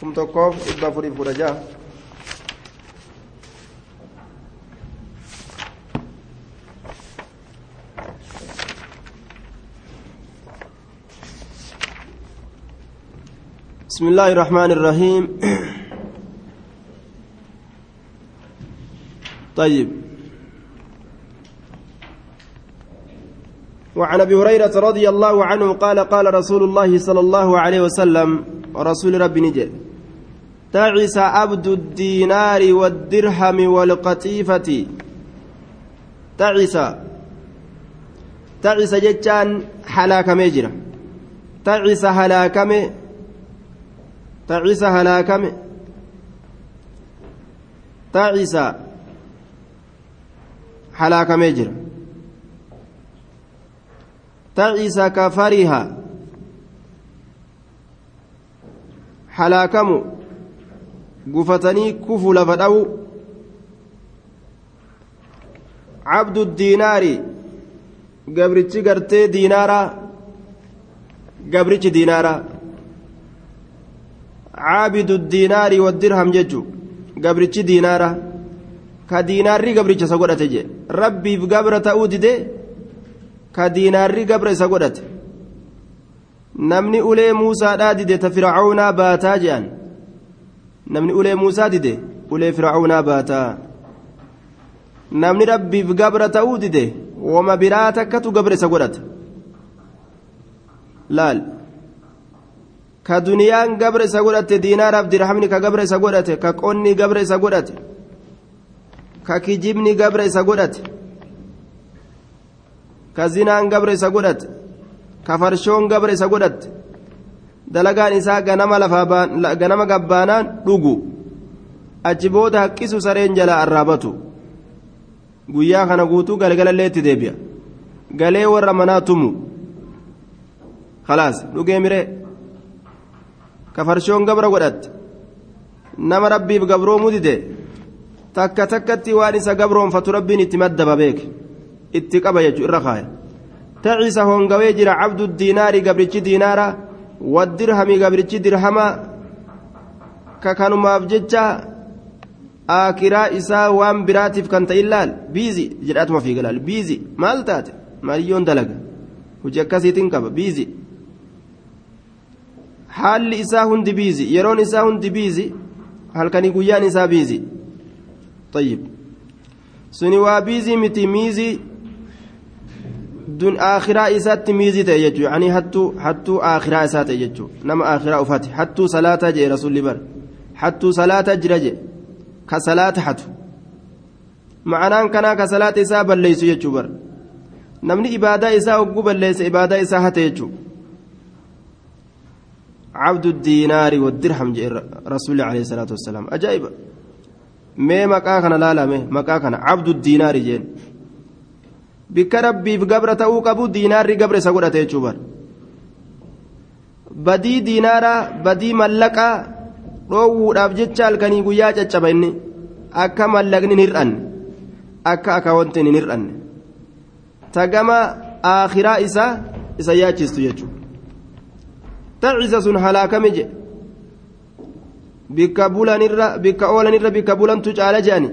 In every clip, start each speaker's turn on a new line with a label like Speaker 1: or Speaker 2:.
Speaker 1: kum tokkoof dhibba kudha jaha بسم الله الرحمن الرحيم. طيب. وعن أبي هريرة رضي الله عنه قال قال رسول الله صلى الله عليه وسلم رسول ربي نجي تعس عبد الدينار والدرهم والقطيفة. تعس تعس جتان حلاك مجرى تعس هلاكم تعس هلاكم تعس حلاك مجرى تعس كفرها. حلاكم gufatanii kufu lafa dha'u. Cabdu diinaari gabrichi gartee diinaaraa gabrichi diinaaraa caabidu diinaari waddirham jechu gabrichi diinaara. Ka diinaarri gabricha isa godhate je rabbiif gabra ta'uu dide ka diinaarri gabra isa godhate. Namni ulee muusaadhaa dide ta fircaunaa baataa je'an namni ulee muusaa dide ulee fircaunaa baataa namni rabbiif gabra ta'uu dide wama biraa takkatu gabra isa godhate laal ka duniyaan gabra isa godhate diinaaraaf dirhamni ka gabra isa godhate ka qonni gabra isa godhate ka kijibni gabra isa godhate ka zinaan gabra isa godhate ka farshoon gabra isa godhate dalagaan isaa ganama gabbaanaan dhugu achi booda haqqisu sareen jalaa arraabatu guyyaa kana guutuu galgalallee itti deebi'a galee warra manaa tumu khalaas dhugee miree ka farshoon gabra godhatte nama rabbiif gabroomuu dide takka takkatti waan isa gabroonfatu rabbiin itti maddaba beeke itti qaba jechu irra kaaya taciisa hongawee jira cabdu diinaari gabrichi diinaara waddirhami gabrichi dirhama ka kanumaaf jecha aakiraa isaa waan biraatiif kan ta'in laal biizi jedhatuma fiiga laal biizi maal taate maaliyyoon dalaga hojii akkasiitiin qaba biizi haalli isaa hundi biizi yeroon isaa hundi biizi halkanii guyyaan isaa biizi طيب suni waa biizii miti yani hattuu hattuu akhiraa isaa ta'e jechuu nama akhiraa ufate hattuu salaataa jedhe rasulli bar hattuu salaataa jira jedhe ka salaata hatu ma'anaan kanaa ka salaata isaa balleeysu jechuu bar namni ibaadaa isaa hogguu balleeysa ibaadaa isaa hate jechuu عبد الدينار والدرهم جاء رسول عليه الصلاة والسلام أجائب mee maqaa kana laalame maqaa kana cabdu diinaari jeen bikka rabbiif gabra ta'uu qabu diinaarri gabra isa godhate jechuu bar badii diinaaraa badii mallaqaa dhoowwuudhaaf jecha halkanii guyyaa caccaba akka mallaqni hin hir'anne akka akaawwantiin hin hir'anne. Tagama aakhiraa isaa isa yaachistu jechuudha ta'isa sun halaakame jedhe bikka bulanirra bikka oolanirra bikka bulantu caala jedhani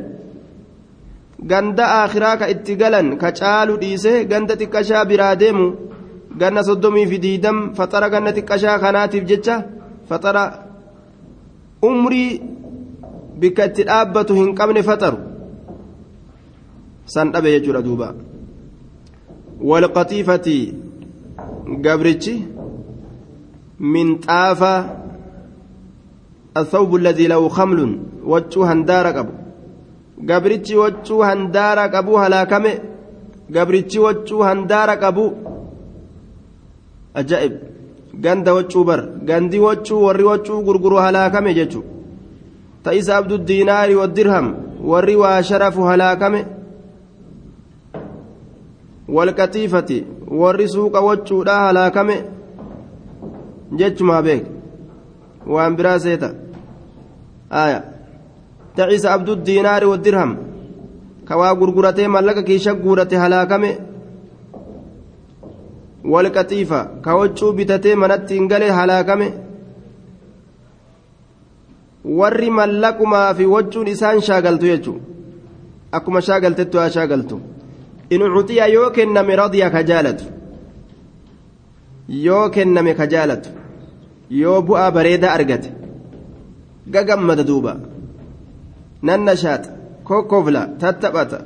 Speaker 1: ganda aakhiraa ka itti galan ka caalu dhiisee ganda xiqqashaa biraa deemu ganna soddomii fi diidam faxara ganna xiqqashaa kanaatiif jecha faxara umrii bikka itti dhaabbatu hin qabne faxaru san dhabe jechuudha duuba walqaxiifati gabrichi minxaafa الثوب الذي له خمل وجه هندار قبو gabrichi waccuu handaara qabuu halaakame. Gabrichi waccuu handaara qabu. Ajaa'ib. Ganda waccuu bar. Gandi waccuu warri waccuu gurguru halaakame jechu. Ta'isa abdu diinaari wadirham warri waa sharafu halaakame. Walqaxiifati warri suuqa wacuudhaa halaakame. Jechumaa beek. Waan biraa seeta. Aayaa ta'isa abdu diinaari wadirham ka waa gurguratee mallaqa kiisha guurate halaakame. Walqaxiifa ka waccuu bitatee manatti hin galee halaakame. Warri mallaqumaa fi waccuun isaan shaagaltu jechuun. Akkuma shaagaltettu haa shaagaltu. In cuxiya yoo kenname radiya ka jaalatu. Yoo kenname ka jaalatu. Yoo bu'aa bareedaa argate. Gagammada duuba nashaata kokkofla tattaphata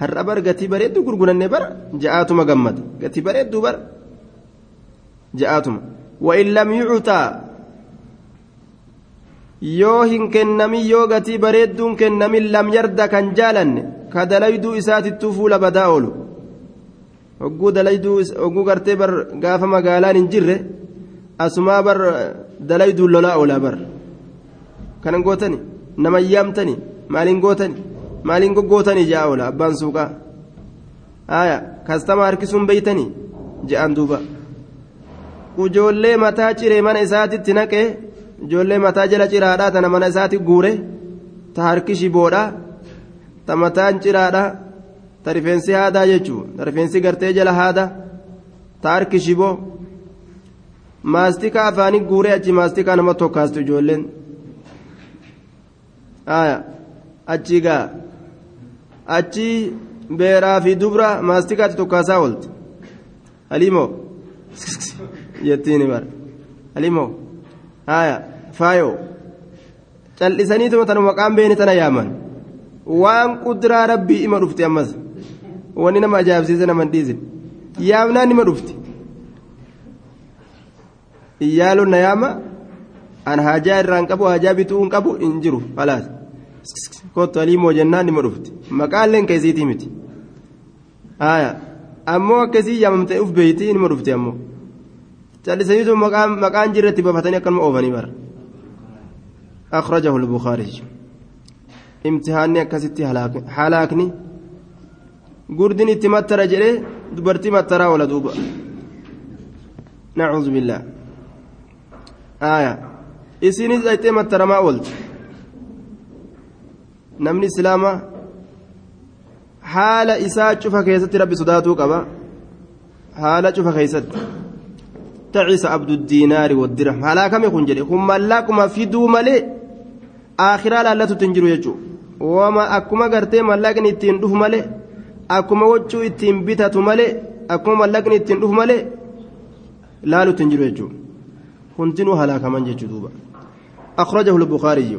Speaker 1: har'a bar gatii bareeddu gurguranne bara ja'aatuma gammada gatii bareedduu bara ja'aatuma wa'in lam yucutaa yoo hin kennamin yoo gatii bareedduun kennamin lam yarda kan jaalanne ka dalayduu isaatittuu fuula badaa oolu hogguu dalayduu hogguu gartee bar gaafa magaalaan hin jirre asumaa bar dalayduun lolaa oolaa bar kanan gootani nama yaamtani maaliin gootani maaliin goggootanii ja'a oola abbaan suuqaa aya kastama harkisuun beeytanii ja'an duuba ijoollee mataa ciree mana isaatitti naqee ijoollee mataa jala ciraadhaa tana mana isaatti guure ta harki shiboodhaa ta mataan ciraadhaa ta rifeensi haadaa jechuun ta rifeensi gartee jala haadaa ta harki shiboo maastika afaanii guuree achi maastikaa nama tokkaastu ijoolleen aya. Achi gaa. Achi beeraa fi dubra maastikaatti tokkaasaa oolte halimoo jettiin bara. Halimoo aya. Faayoo. Cal'isaniituma tana maqaan beeni tana yaaman. Waan kuduraa rabbii ima dhufti ammas. Wanni nama ajaa'ibsiise nama dhiisin. Yaamnaan ima dhufti. Iyyaaluun na yaama an hajaa irraan qabu hajaa bituu hin qabu hin jiru falaas kottu aliimoo jennaan nima dhufti maqaalleen keessiitii miti aya ammoo akkasii yaamamtee uf beeyti nima dhufti ammoo callisaniitu maqaan jirretti bafatanii akkanuma oofanii bara akhrajahu lbukaari imtihaanni akkasitti halaakni gurdin itti mattara jedhee dubartii mattaraa oola duuba nacuuzu billaa aya isinis dhayxee mattaramaa oolte namni islaamaa haala isaa cufa keessatti rabbi sodaatuu qaba. Haala cufa keessatti. عبد الدينار والدرهم هلا كم يكون جري هم ملاكما في دو ملي آخرا لا تنجروا يجو وما أكما قرتي ملاكني اتين دوف ملي أكما وجو اتين بيتاتو ملي أكما ملاكني اتين دوف ملي لا تنجروا يجو كنتنو هلا كمان جيجو دوبا أخرجه البخاري.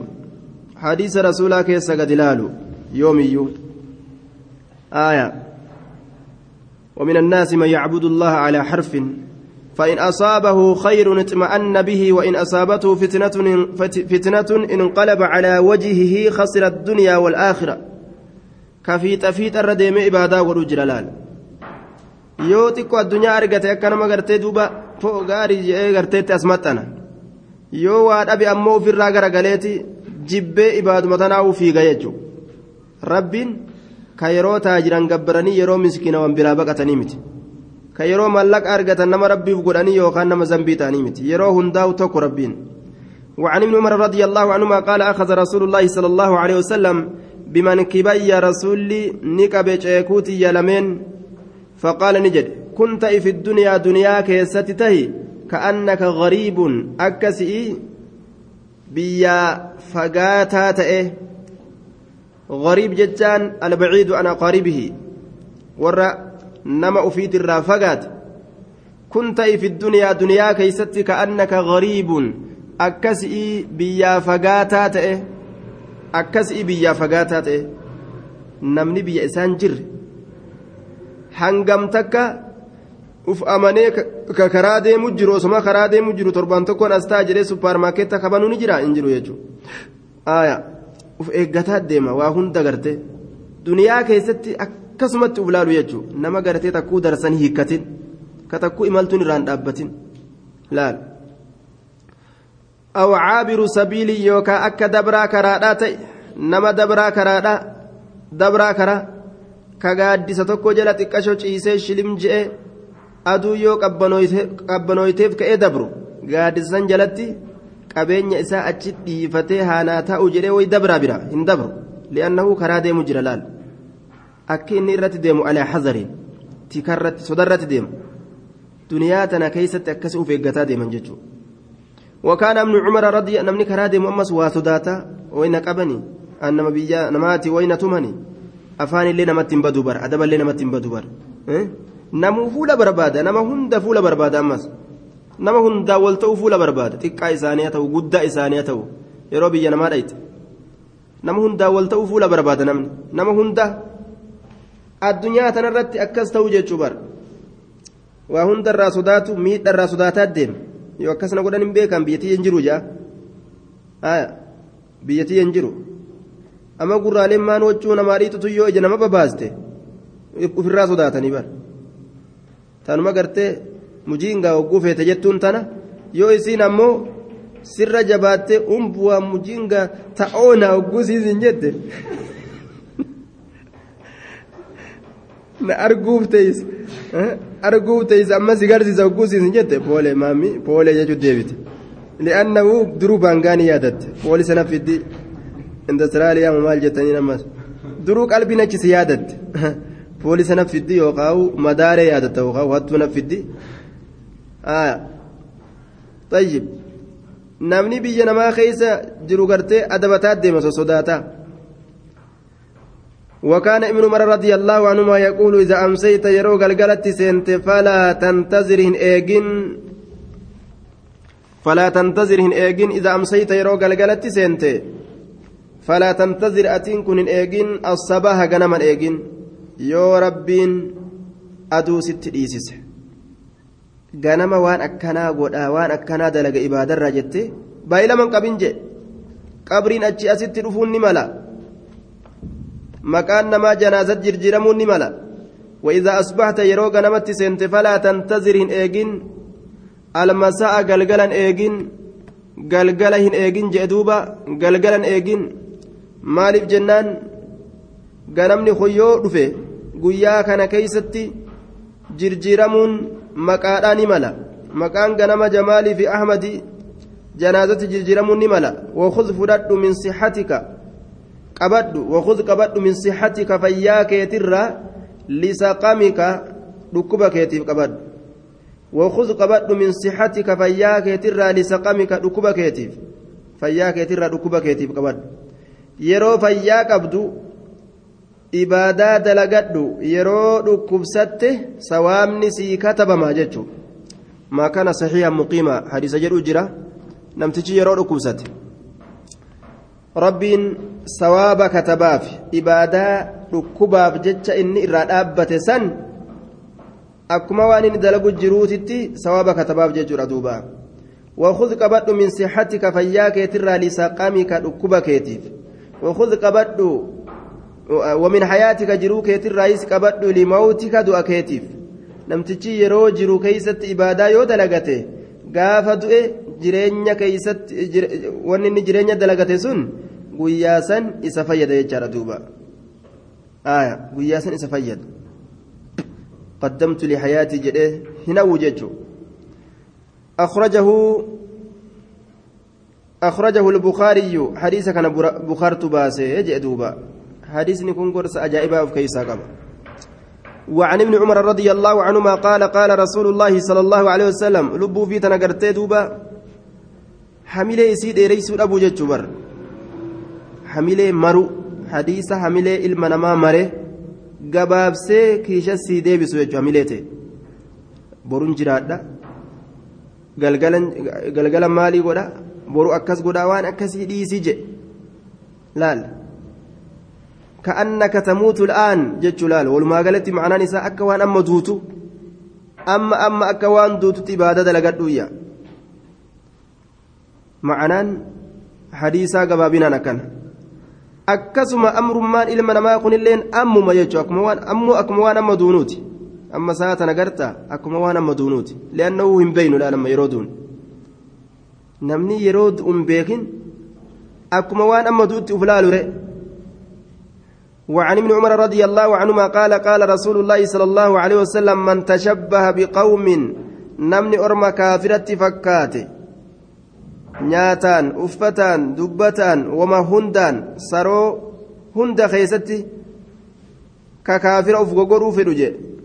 Speaker 1: حديث رسولك كيس قد لالو يوم يو. آية. ومن الناس من يعبد الله على حرف. فإن أصابه خير اطمأن به وإن أصابته فتنة فتنة انقلب على وجهه خسر الدنيا والآخرة. كفيت فيت الرديم إبادة ورجلال yoo xiqqoo addunyaa argate akkanama gartee duuba foo gaarii jedhee garteetti asmaxxana yoo waa dhabe ammoo ofirraa garagaleeti jibbee ibaaduma tanaa fiiga jechuudha rabbiin ka yeroo taajiran gabbaranii yeroo miskiinawan biraa baqatanii miti ka yeroo mallaqa argatan nama rabbiif godhanii yookaan nama zambii ta'anii miti yeroo hundaa'u tokko rabbiin وعن ابن عمر رضي الله عنهما قال أخذ رسول الله صلى الله عليه وسلم بمنكبي رسول نكب شيكوتي يلمين فقال نجد كنت في الدنيا دنيا كيستتهي كأنك غريب أكسئ بيا فقاتا تئه غريب جتان البعيد عن قريبه ور نمأ أفيد الرافقات كنت في الدنيا دنيا كيست كأنك غريب. أكسئ بيا فقاتا تئه أكسئ بيا فقاتا تئه نمني بيا إسان جر. hangam takka uf amanee ka karaa deemu jiru osoma karaa deemu jiru torban tokkoon as ta'a jedhee suppaarmaarkeetta kabanuu ni jira hin jiru jechuudha uf eeggataa deema waa hunda garte duniyaa keessatti akkasumatti uf laalu jechuudha nama gartee takkuu darsanii hiikkatin ka takkuu imaltuun irraan dhaabbatin laal. aw caabiru sabiilii yookaan akka dabraa karaadhaa ta'e nama dabraa karaadhaa dabraa karaa. ka gaaddisa tokko jala xiqqasho ciisee shilim je'e aduu yoo qabbanooyteef ka'ee dabru gaaddisan jalatti qabeenya isaa achi dhiifatee haanaa taa'u jedhee way dabraa bira hin dabru li'annahu karaa deemu jira laal akka inni irratti deemu alaa hazariin tikarratti sodarratti deema duniyaa tana keessatti akkasi uf eeggataa deeman jechuudha وكان ابن عمر رضي نمني كرادي مؤمس واسداتا وين قبني أنما بيا نماتي وين تمني أفاني اللي نمت بدوبر أدب اللي نمت بدوبر إيه؟ نمو فولا بربادة نما هند فولا بربادة أمس nama hundaa wal ta'uu fuula barbaada xiqqaa isaanii haa ta'u guddaa isaanii haa ta'u yeroo biyya namaa dhayte nama hundaa wal ta'uu fuula barbaada namni nama hunda addunyaa tanarratti akkas ta'u jechuu bara waa hundarraa sodaatu miidharraa sodaataa deema yoo akkasna godhan hin beekan biyyattii hin jiru ja'a biyyattii hin jiru amma gurraaleen maan wachuu namaa dhiitutu yoo ija nama babaaste ofirraa sodaatanii bara tanuma gartee. mujiingaa hogguu feete jettuun tana yoo isiin ammoo sirra jabaattee umbuwaa mujiingaa ta'oona hogguu siisin jette na arguuf teeysa arguuf teeysa amma si garsiisa hogguu siisin jette poolee maamii poolee jechuu deebite li'annahu duruu baangaanii yaadatte poolii sana fiddi indastiraaliyaa maal jettanii ammas duruu qalbiin achi si yaadatte poolii sana fiddi yookaan madaaree yaadatta yookaan hattuu na fiddi. آية طيب namni biyya namaa keeysa jiru gartee adabataa deema sosodaata وكان ابن عمر رضي الله عنهما يقول إذا أمسيت يرو قلقلت سنت فلا تنتظرهن إيجن فلا تنتظرهن إيجن إذا أمسيت يرو قلقلت سنت فلا تنتظر أتين كن إيجن الصباح غنما إيجن يو ربين أدو ست إيسس ganama waan akkanaa godhaa waan akkanaa dalaga ibaadarraa jette baay'ilaman qabin jee qabriin achi asitti dhufuun ni mala maqaan namaa janaazat jirjiramuun ni mala وإذا أصبحت يروق نمت سنت فلا تنتظر إيجين المساء قلقلا إيجين قلقلا هن إيجين جدوبا قلقلا إيجين مالف جنان قنمني خيو رفي قيا كان كيستي جرجيرمون maqaadhaan ni mala maqaan ganama jamaalii fi ahmadi janaazatti jirjiramuun ni mala wakuz fudhadhu min sixatika qabadhu wakuz qabadhu min sixatika fayyaa keetirraa lisaqamika dhukkuba keetiif qabadhu wakuz qabadhu min sixatika fayyaa keetirraa lisaqamika dhukkuba keetiif fayyaa keetirraa dhukkuba keetiif qabadhu yeroo fayyaa qabdu ibaadaa dalagadhu yeroo dhukkubsatte sawaamni sii katabamaa jechuudha maa kana saxiiha muqiima hadiisa jedhu jira namtichi yeroo dhukkubsate rabbiin sawaaba katabaaf ibaadaa dhukkubaaf jecha inni irraa dhaabbate san akkuma waan inni dalagu jiruutitti sawaaba katabaaf jechuudha duuba وخذ قبض من صحتك فياك ترى لسقامك ركبك وخذ قبض ومن حياتك جرو كيتر رايس قبض لموتك دعا كيتيف namtichi yeroo jiru keeysatti ibaadaa yoo dalagate gaafa du'e jireenya keeysatti wanni inni jireenya dalagate sun guyyaa san isa fayyada jechaadha duuba aya guyyaa san isa fayyada qaddamtu lihayaatii jedhee hin hawwu jechuu akhrajahu أخرجه البخاري حديث كان بخارت باسه جاء دوبا حديث نكون قرص أجائبا في كيسا قبل. وعن ابن عمر رضي الله عنهما قال قال رسول الله صلى الله عليه وسلم لبوا في تنقرتي دوبا حميلة يسيد ريس أبو جتشبر. حميلة مرو حديث حميلة إلمنما مره gabaabsee kiisha sii deebisu jechuudha hamileete boruun jiraadha galgala maalii godha boru akkas godhaa waan akkasii dhiisii je laal كأنك تموت الآن جتش لال والماقلة معنى نساء أكوان أما دوتو. أما أما أكوان دوتو تبادة لقدوية معنى حديثا قبابنا نكن. أكسما أمر مان إلما نما يكون اللين أم ما يجو أكموان أم أكموان أما دونوتي. أما ساعة نقرتا أكموان أما دونوتي. لأنه هم بين لا لما يرودون. نمني يرود أم بيكين أكموان أما دوتي أفلالو رئ وعن ابن عمر رضي الله عنهما قال قال رسول الله صلى الله عليه وسلم من تشبه بقوم نمني أرم كافرة فكات dubbataan wama hundaan saroo hunda keeysatti ka kaafira uf gogoruu fedhu jedhe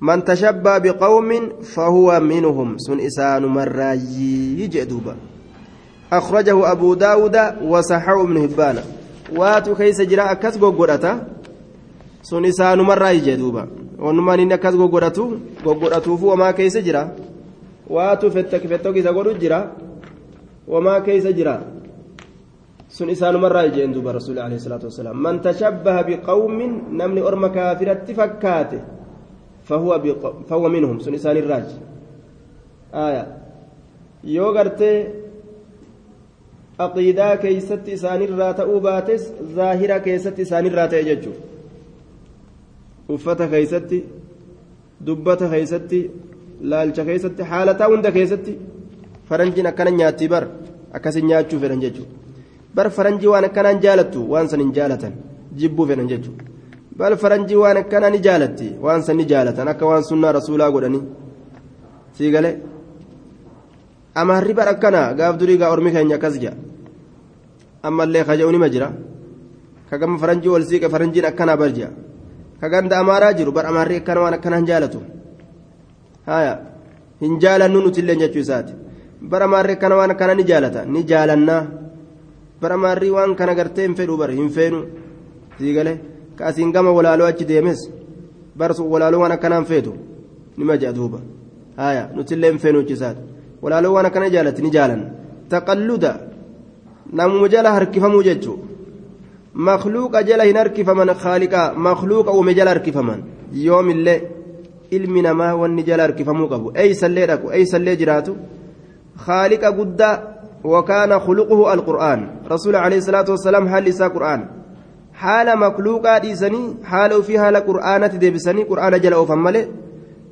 Speaker 1: من تشبه بقوم فهو منهم. سن إسان مرايي جدوبا أخرجه أبو داود وصححه ابن هبان كيس جراء كسبو قرأتا سن إسان مرايي جدوبا ونمان إن كسبو قرأتو قرأتو وما كيس جراء واتو فتك فتك إذا قرأت جراء وما كيس جراء sun isaanumarraa ijeen duuba rasuuli alayhi salaatu wasalaam man tashabbaha biqawmin namni orma kaafiratti fakkaate fahuwa minhum sun isaanirraaj aya yoo gartee aqiidaa keeysatti isaanirraa ta'uu baates zaahira keessatti isaanirraa ta'e jechuu uffata keeysatti dubbata keeysatti laalcha keessatti haalataa hunda keessatti faranjiin akkana nyaattii bar akkasin nyaachuu fedhan jechuudha bar faranjii waan akkanaan jaalattu waan san hin jaalatan jibbuu fedhan jechuudha bal faranjii waan akkanaa ni jaalatti waan san ni jaalatan akka waan sunnaa rasuulaa godhanii sii galee amaarri bar akkana gaaf durii gaa ormi keenya akkas jira ammallee kaja'u nima jira kagama faranjii ol siiqe faranjiin akkanaa bar jira kaganda amaaraa jiru bar amaarri akkana waan akkanaan jaalatu haya hin jaalannu nutillee jechuu isaati bar amaarri akkana waan akkana ni jaalata ni jaalannaa bara maarrii waan kana gartee hin fedhu bar hin feenu sii galee ka asiin gama walaaloo achi deemes bar walaaloo waan akkanaan feetu nima jedha duuba haya nutillee hin feenu jechisaati walaaloo waan akkana jaalatti ni jaalan taqalluda namuma jala harkifamuu jechuu makluuqa jala hin harkifaman khaaliqaa makluuqa uume jala harkifaman yoomillee ilmi namaa wanni jala harkifamuu qabu eeysallee dhaqu eeysallee jiraatu khaaliqa guddaa وكان خلقه القرآن رسول عليه الصلاة والسلام حال لسا قرآن حال مخلوقا ديسني حال في حال قرآن تدبسني قرآن جل أوفمله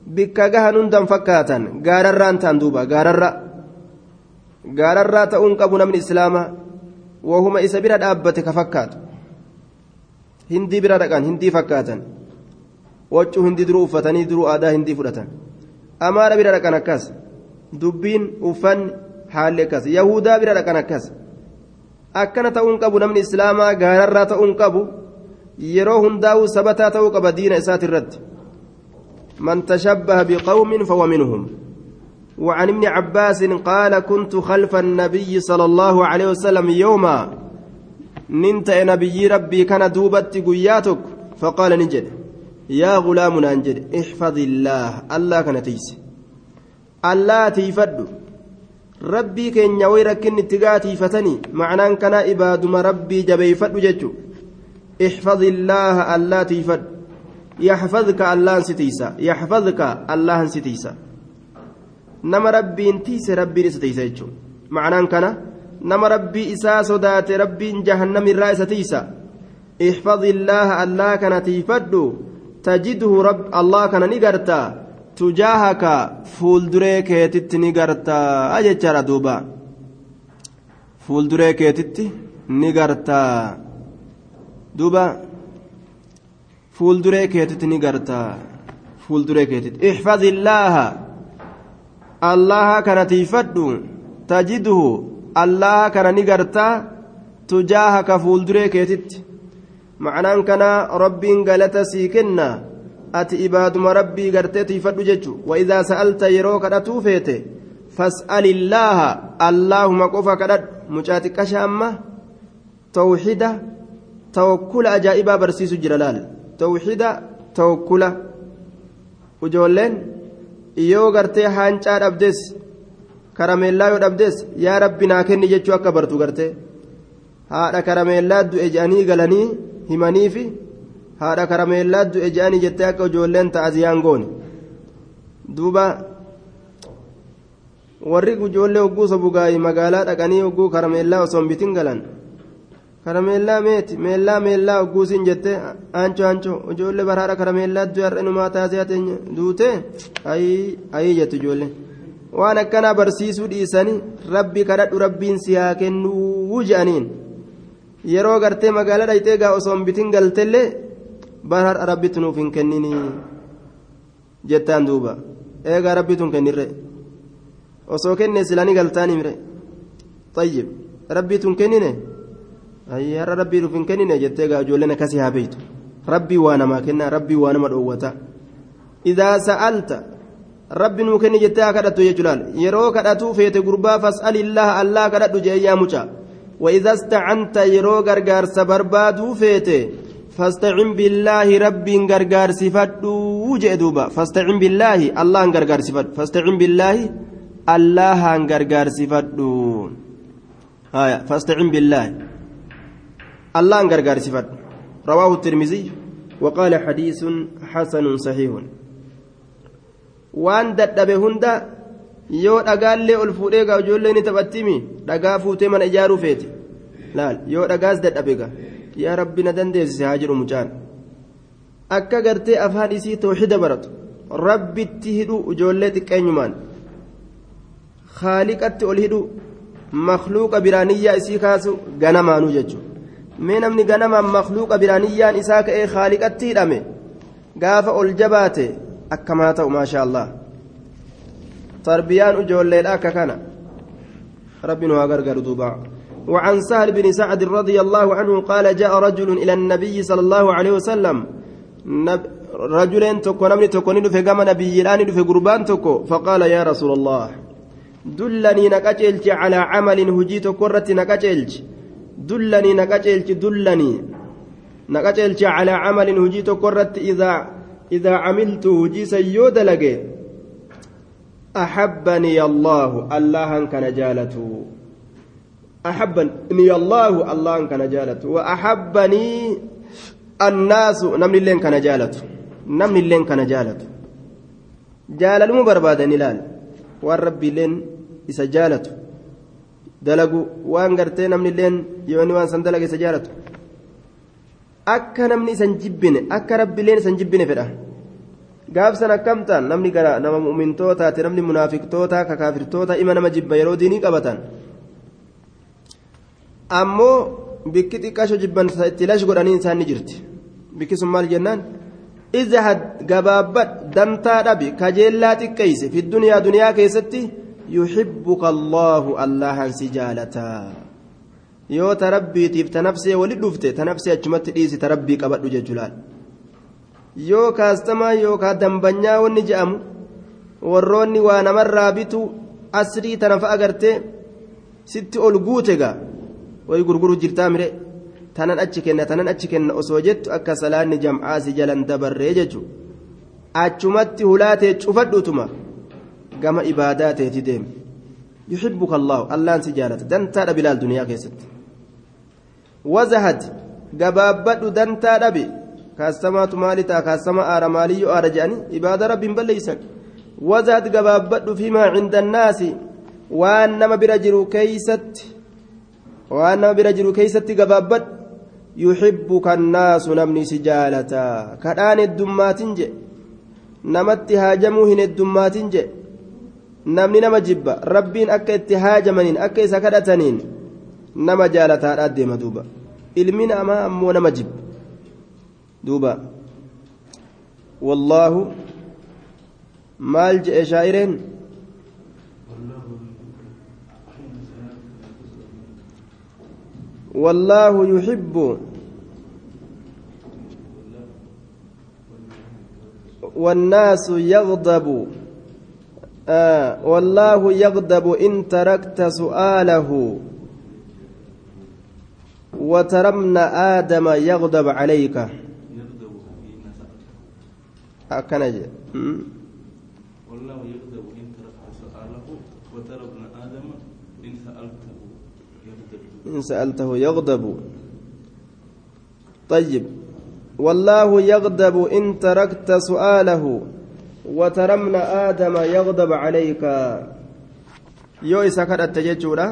Speaker 1: بك جهنم دم فكاتا غارران تندوبا غارر غارر تؤن قبنا من إسلام وهما إسبير دابتك فكات هندي برا دقان هندي فكاتا وجه هندي درو فتني درو آدا هندي فرتا أمار برا دقان أكاس دبين أفن haalli akkas yahudaa bira dhaqan akkas akkana ta'uun qabu namni islaamaa gaararraa ta'uun qabu yeroo hundaa'uu sabataa ta'uu qaba diina isaati irratti man tashabbaha biqawmin fahuwa minhum وعن ابن عباس قال كنت خلف النبي صلى الله عليه وسلم يوما ننت نبي ربي كان دوبت قياتك فقال نجد يا غلام ننجد احفظ الله الله كان تيس الله تيفد way rakkinni itti gaatiifatanii macnaan kana ibaaduma rabbii jabeeyfadhu jechu ixfad illaaha allaa tiifadhu yaxfadka allahan si tiisa yaxfadka allahan si tiisa nama rabbiin tiise rabbiin isa tiisa jechu macnaan kana nama rabbii isaa sodaate rabbiin jahannamirraa isa tiisa kana tiifadhu tajidhu allah kana ni gartaa tujaahaka fuulduree keetitti ni gartaa jechaadha duuba fuulduree keetitti ni gartaa duuba fuulduree keetitti ni gartaa fuulduree keetitti ixfad illaaha allaha kana tiifadhu tajidhu allaha kana ni gartaa tujaahaka fuulduree keetitti macnaan kana rabbiin galata sii kenna ati ibaaduma rabbii gartee tiifadhu jechu waidaa sa'alta yeroo kadhatuu feete fas'alillaaha allaahuma qofa kadhadhu mucaa xiqqasha amma tawxida tawakkula ajaa'ibaa barsiisu jira laal tawxida tawakkula ijoolleen yoo gartee haancaa dhabdes karameellaa yoo dhabdes yaa rabbi naa kenni jechuu akka bartu gartee. Haadha karameellaa du'e je'anii galanii himaniifi haadha karameellaa du'e je'anii jettee akka ijoolleen ta'aziyaan goone. Duuba warri ijoollee hogguu sobugaayii magaalaa dhaqanii hogguu karameellaa osoo hin bitin galan karameellaa meeti? Meellaa meellaa hogguu siin jettee aancho aancho ijoollee baraadha karameellaa du'e har'inumaa taasee teenya duute ayii jettu ijoolleen waan akkanaa barsiisuu dhiisanii rabbi kadhadhu rabbiin si haa kennuu je'aniin. Yeroo gartee magaalaa dhayxee gaa osoo hin bitin galtellee bara rabbitu nuuf hin kenninii jettaan duuba. Eegaa rabbitu hin kennirre osoo kenne silanii galtaanii mire xayyib rabbitu hin kennine har'a rabbii nuuf hin kennine jettee gaa ijoolleen akkasii haa beeytu rabbii waa namaa kenna rabbii waa nama dhoowwata idaa sa'alta rabbi nuu kenni jettee haa kadhattu jechuudhaan yeroo kadhatuu feete gurbaa fas'alillaha allaa kadhadhu jee yaa mucaa وإذا استعنت يرو غرغار سبربادو فيته فاستعن بالله ربي غرغار صفدو جدوبا فاستعن بالله الله غرغار صفد فاستعن بالله الله غرغار صفدو آية فاستعن بالله الله غرغار صفد رواه الترمذي وقال حديث حسن صحيح وان ددبه هندا yoo dhagaallee ol fuudhee gaa ijoollee ni taphattimi dhagaa fuutee mana ijaaruu feeti laal yoo dhagaas dadhabe gaa yaa rabbi na dandeessise haa jedhu mucaan akka gartee afaan isii tooxida baratu rabbitti hidhu ijoollee xiqqeenyumaan haaliqatti ol hidhu makluuqa biraaniyyaa isii kaasu ganamaanuu jechuudha mee namni ganamaan makluuqa biraaniyyaan isaa ka'ee haaliqatti hidhame gaafa ol jabaate akkamaa ta'u maashaa allah. تربيان أجول ككنا ربنا وغرغر دوبا وعن سهل بن سعد رضي الله عنه قال جاء رجل إلى النبي صلى الله عليه وسلم نب رجلين تكو نمني تكو ندو في قام نبي الآن في قربان تكو فقال يا رسول الله دلني نكاجلج على عمل هجيت كرة نكاجلج دلني نكاجلج دلني نكاجلج على عمل كرة إذا إذا عملت هجي سيود لقي أحبني الله الله كان جالته أحبني الله الله كان جالته وأحبني الناس نمني اللين كان جالته نمني اللين كان جالته جال المبرباد نلال والرب لين إسا جالته dalagu waan gartee namni illeen yoo inni waan san dalage isa jaalatu akka namni isan jibbine akka rabbileen isan jibbine fedha. Gaafsan akkamtaan namni gara nama mu'mintootaati namni munaafiqtoota kakaafirtoota ima nama jibba yeroo diinii qabatan. Ammoo bikki xiqqasho jibban itti lash godhanii isaan ni jirti. Bikki sun maal jennaan? Izahad gabaabbadh dantaa dhabi kajeellaa xiqqeyse fi duniyaa duniyaa keessatti yuxibbuka allaahu allahan si jaalataa yoo ta rabbiitiif ta nafsee wali dhufte ta nafsee achumatti dhiisi ta rabbii qabadhu jechuudhaan yoo kaastamaa yookaan dambanyaa wanni je'amu warroonni waa namarraa bitu asrii tana fa'a agartee sitti ol guute gaa wayi gurguru jirtaa mire. Tanan achi kenna tanan achi kenna osoo jettu akka salaanni jam'aa si jalan dabarree jechuudha achumatti hulaatee cufadhutuma gama ibaadaa teeti deeme yuhibbuka allahu allaan si jaalata dantaadha bilaal duniyaa keessatti wazahad gabaabbadhu dantaa dhabe kaastamaatu maali ta'a kaastama aara maaliyyoo aara jedhanii ibaada rabbiin balleeysan wazahad gabaabbadhu fiimaa cinda annaasi waan nama bira jiru keeysatti waan nama bira jiru keeysatti gabaabbadhu yuhibbuka annaasu namni si jaalata kadhaan heddummaatin je namatti haajamuu hin heddummaatin je namni nama jibba rabbiin akka itti haajamaniin akka isa kadhataniin nama jaalataadha deema duuba ilmi namaa ammoo nama jibba duuba wallaahu maal je'e shaa'ireen والله يحب والناس يغضب آه والله يغضب إن تركت سؤاله. وترمنا آدم يغضب عليك. أكنج
Speaker 2: والله يغضب إن تركت سؤاله. وتركنا آدم إن سألته يغضب.
Speaker 1: إن سألته يغضب. طيب. والله يغضب إن تركت سؤاله. وترمنا آدم يغضب عليك yoo isa kadhatte jechuudha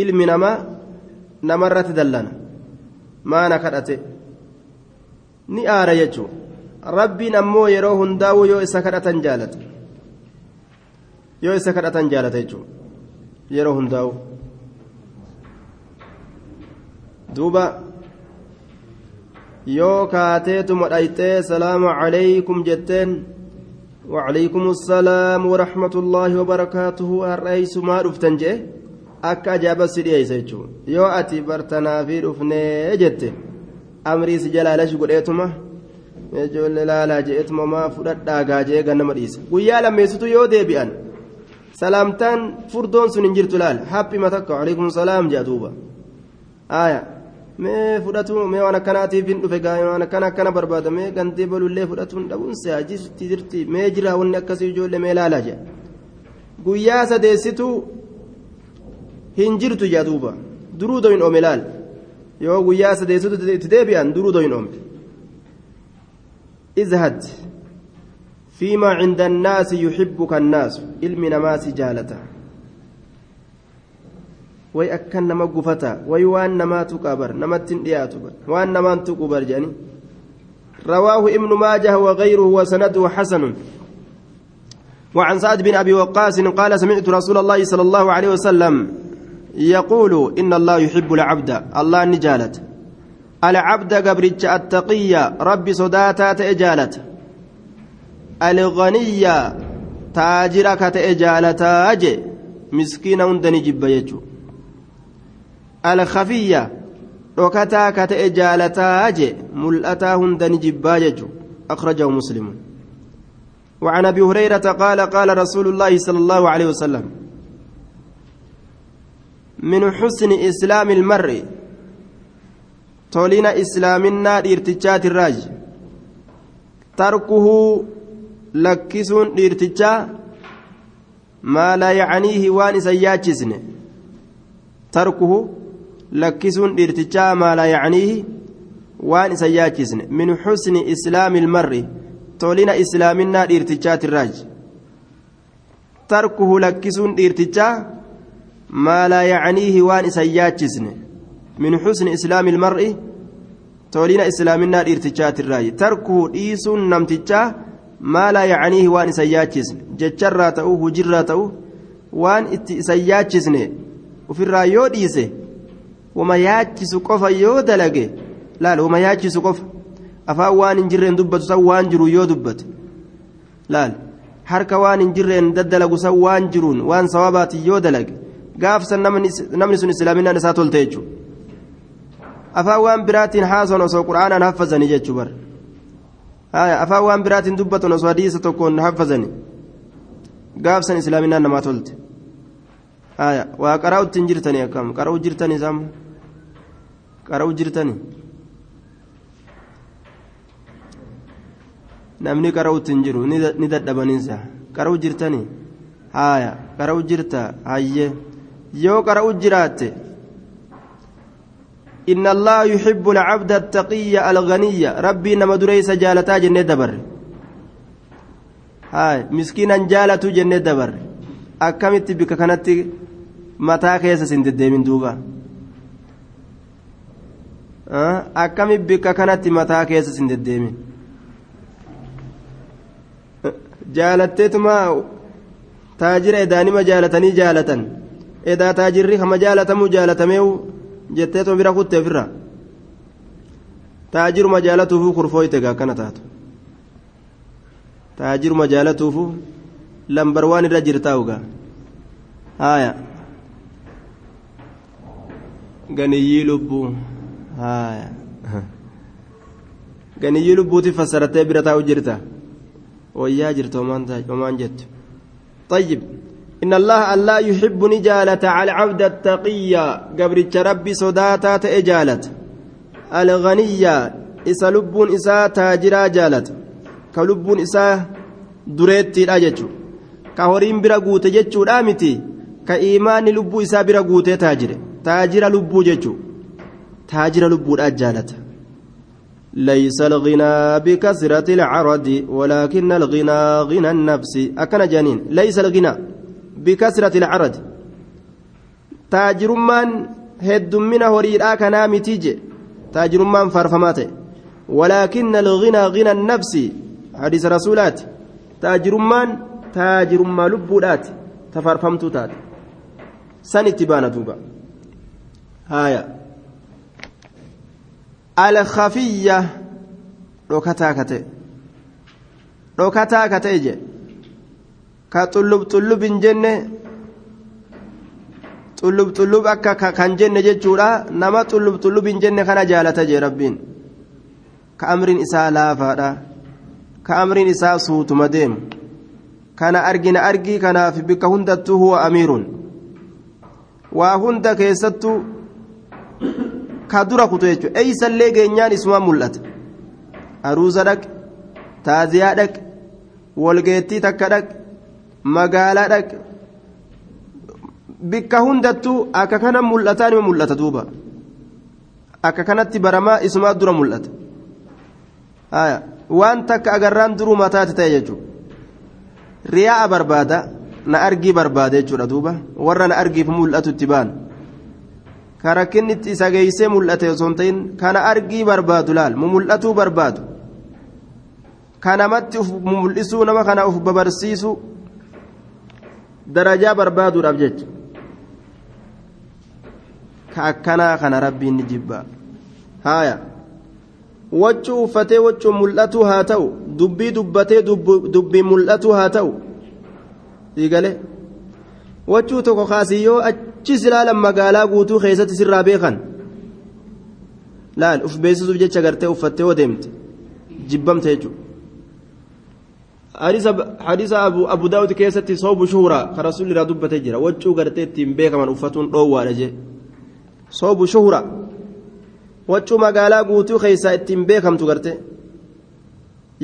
Speaker 1: ilmi namaa namarratti dallana maana kadhate ni aara jechuu rabbiin ammoo yeroo hundaa'u yoo isa kadhatan jaalata yoo isa kadhatan jaalata jechuu yeroo hundaa'u duuba yoo kaateetuma dhayxee salaamu calaykum jetteen وعليكم السلام ورحمة الله وبركاته الرئيس ما رفتن جه أكا أجاب السيدي يسيجو يو أتي برتنا في رفني جت أمري سجلالة شقريتما ijoollee laalaa je'etuma maa fudhadhaa gaajee gannama dhiisa guyyaa lammeessitu yoo deebi'an salaamtaan furdoon sun hin jirtu laal haphima takka waalaikum salaam jedha duuba aaya Mee fudhatu mee waan akkanaatiif hin dhufe gaa waan akkana akkana barbaada mee gantee balullee fudhatuun dhabuun se'a jirti mee jira wanni akkasii ijoollee mee laalaa jedha guyyaa sadeessitu hin jirtu jedha duuba duruu doyin oome laal yoo guyyaa sadeessitu itti deebi'an duruu doyin oome izhad فيما عند الناس يحبك الناس علم نماس جالته way akkan nama gufata way waan namaatu qabar namattin dhiyaatu waan namaantu qubar jedhani رواه ابن ماجه وغيره وسنده حسن وعن سعد بن ابي وقاص قال سمعت رسول الله صلى الله عليه وسلم يقول ان الله يحب العبد الله نجالت العبد قبرج التقي ربي صداتا تجالت الغني تاجرك تجالتا أجي مسكين هندني جب يجو الخفية ركتا كتئ جالتا أجي ملأتا هندن جباجج أخرجه مسلم وعن أبي هريرة قال قال رسول الله صلى الله عليه وسلم من حسن إسلام المرء تولين إسلامنا إرتجات الراج تركه لكسون إرتجا ما لا يعنيه وان سياجزن تركه lakkisuun dhiirtichaa maa laa yacniihi waan isa yaachisne. Min xusni islaami ilmarri tolina islaaminaa dhiirtichaatirraaj tarkuhu lakkisuun dhiirtichaa maa laa yacniihi waan isa yaachisne. Min xusni islaami ilmar'i tolina islaaminaa dhiirtichaatirraaj tarkuhu dhiisuun namtichaa maa laa yacniihi waan isa yaachisne. Jecharraa ta'u hujirraa ta'u waan itti isa yaachisne ufirraa yoo dhiise wama yaachisu qofa yoo dalage laal wama yaachisu qofa afaan waan hin jirreen dubbatu san waan jiru yoo dubbate laal harka waan hin jirreen daddalagu san waan jiruun waan sawabaati yoo dalage gaafsan namni sun islaaminaan isaa tolte jechuudha afaan waan biraatiin haason osoo quraanaan haffazanii jechuu bar afaan waan biraatiin dubbatan osoo hadiisa tokkoon haffazanii gaafsan islaaminaan namaa tolte waa qara'u ittiin jirtanii akkam qara'u jirtanii samu qara'u jirtanii namni qara'u ittiin jiru ni dadhabaniinsa qara'u jirtanii haaya qara'u jirta hayyee yoo qara'u jiraatte إن الله يحب العبد التقي الغني ربي نما دريس جالتا جنة دبر هاي مسكينا جالتو جنة دبر أكمت بك كانت mataa keessa sin deddeemin duuba akkami bikka kanatti mataa keessa sin deddeemin jaalatteetuma taajira edaanima jaalatanii jaalatan? Edaa taajirri hama jaalatamuu jaalatameewu jetteetuma bira kutte ofirra taajiruma jaalatuufu kurfooyte gaa akkana taatu. Taajiruma jaalatuufu lambar waan irra jirtaa'u gaa? Haaya. Ganiyyii lubbuu haaya ganiyyii lubbuuti fassarattee bira taa'u jirta wayyaa jirta homaan jettu طيب إن الله ألا يحب نجالة على العبد التقي قبرتش ربي صداتا تأجالت الغنية إسا لبون إسا تاجرا جالت كلبون إسا دريتي الأجج كهورين برا قوت جتشو رامتي كإيمان لبو إسا برا قوت تاجره taajira lubbuu jechuun Taajira lubbuudhaan jaalata ليس الغنى بكثرة العرض ولكن الغنى غنى النفس. أكن جانين ليس الغنى بكثرة العرض. تاجر من هد من هريرا كنا متيج تاجر من فرفمات ولكن الغنى غنى النفس. حديث رسولات. تاجر من تاجر ما لبودات. تفرفمت تات سنتبان توبا هايا الخفية dhokataa kate dhokataa kate je ka xullub xullub hin jenne xullub xullub akka kan jenne jechuudha nama xullub xullub hin jenne kana jaalata je rabbiin ka amriin isaa laafaadha ka amriin isaa suutuma deemu kana argina argii kanaaf bikka hundattuu huwa amiiruun waa hunda keessattuu ka dura kutu jechuudha eeysallee geenyaan isumaan mul'ata aruusa dhaq taaziyaa dhaq walgeettii takka dhaq magaalaa dhaq bikka hundattuu akka kana mul'ataa nima mul'ata duuba akka kanatti baramaa isumaa dura mul'ata waan takka agarraan duruu mataati ta'e jechuudha riyaa'a barbaada na argii barbaada jechuudha duuba warra na argiif mul'atu itti baan barbaadu laal mul'atuu barbaadu ka namatti uf mul'isuu nama kana uf babarsiisu darajaa barbaaduudhaaf jecha ka akkanaa kana rabbiin ni jibba haaya waccuu uffatee waccuu mul'atuu haa ta'u dubbii dubbatee dubbii mul'atuu haa ta'u dhiigale waccuu tokko kaasii yoo achis ilaalan magaalaa guutuu keessatti sirraa beekan laal uf beeksisuuf jecha gartee uffattee yoo deemte jibbamte jechuudha. hadiisa abu daawud keessatti soobu shuhuraa ka rasuulli irraa dubbatee jira waccuu gartee ittiin beekaman uffatuun dhoowwaadha jee soobu shuhuraa waccuu magaalaa guutuu keessaa ittiin beekamtu garte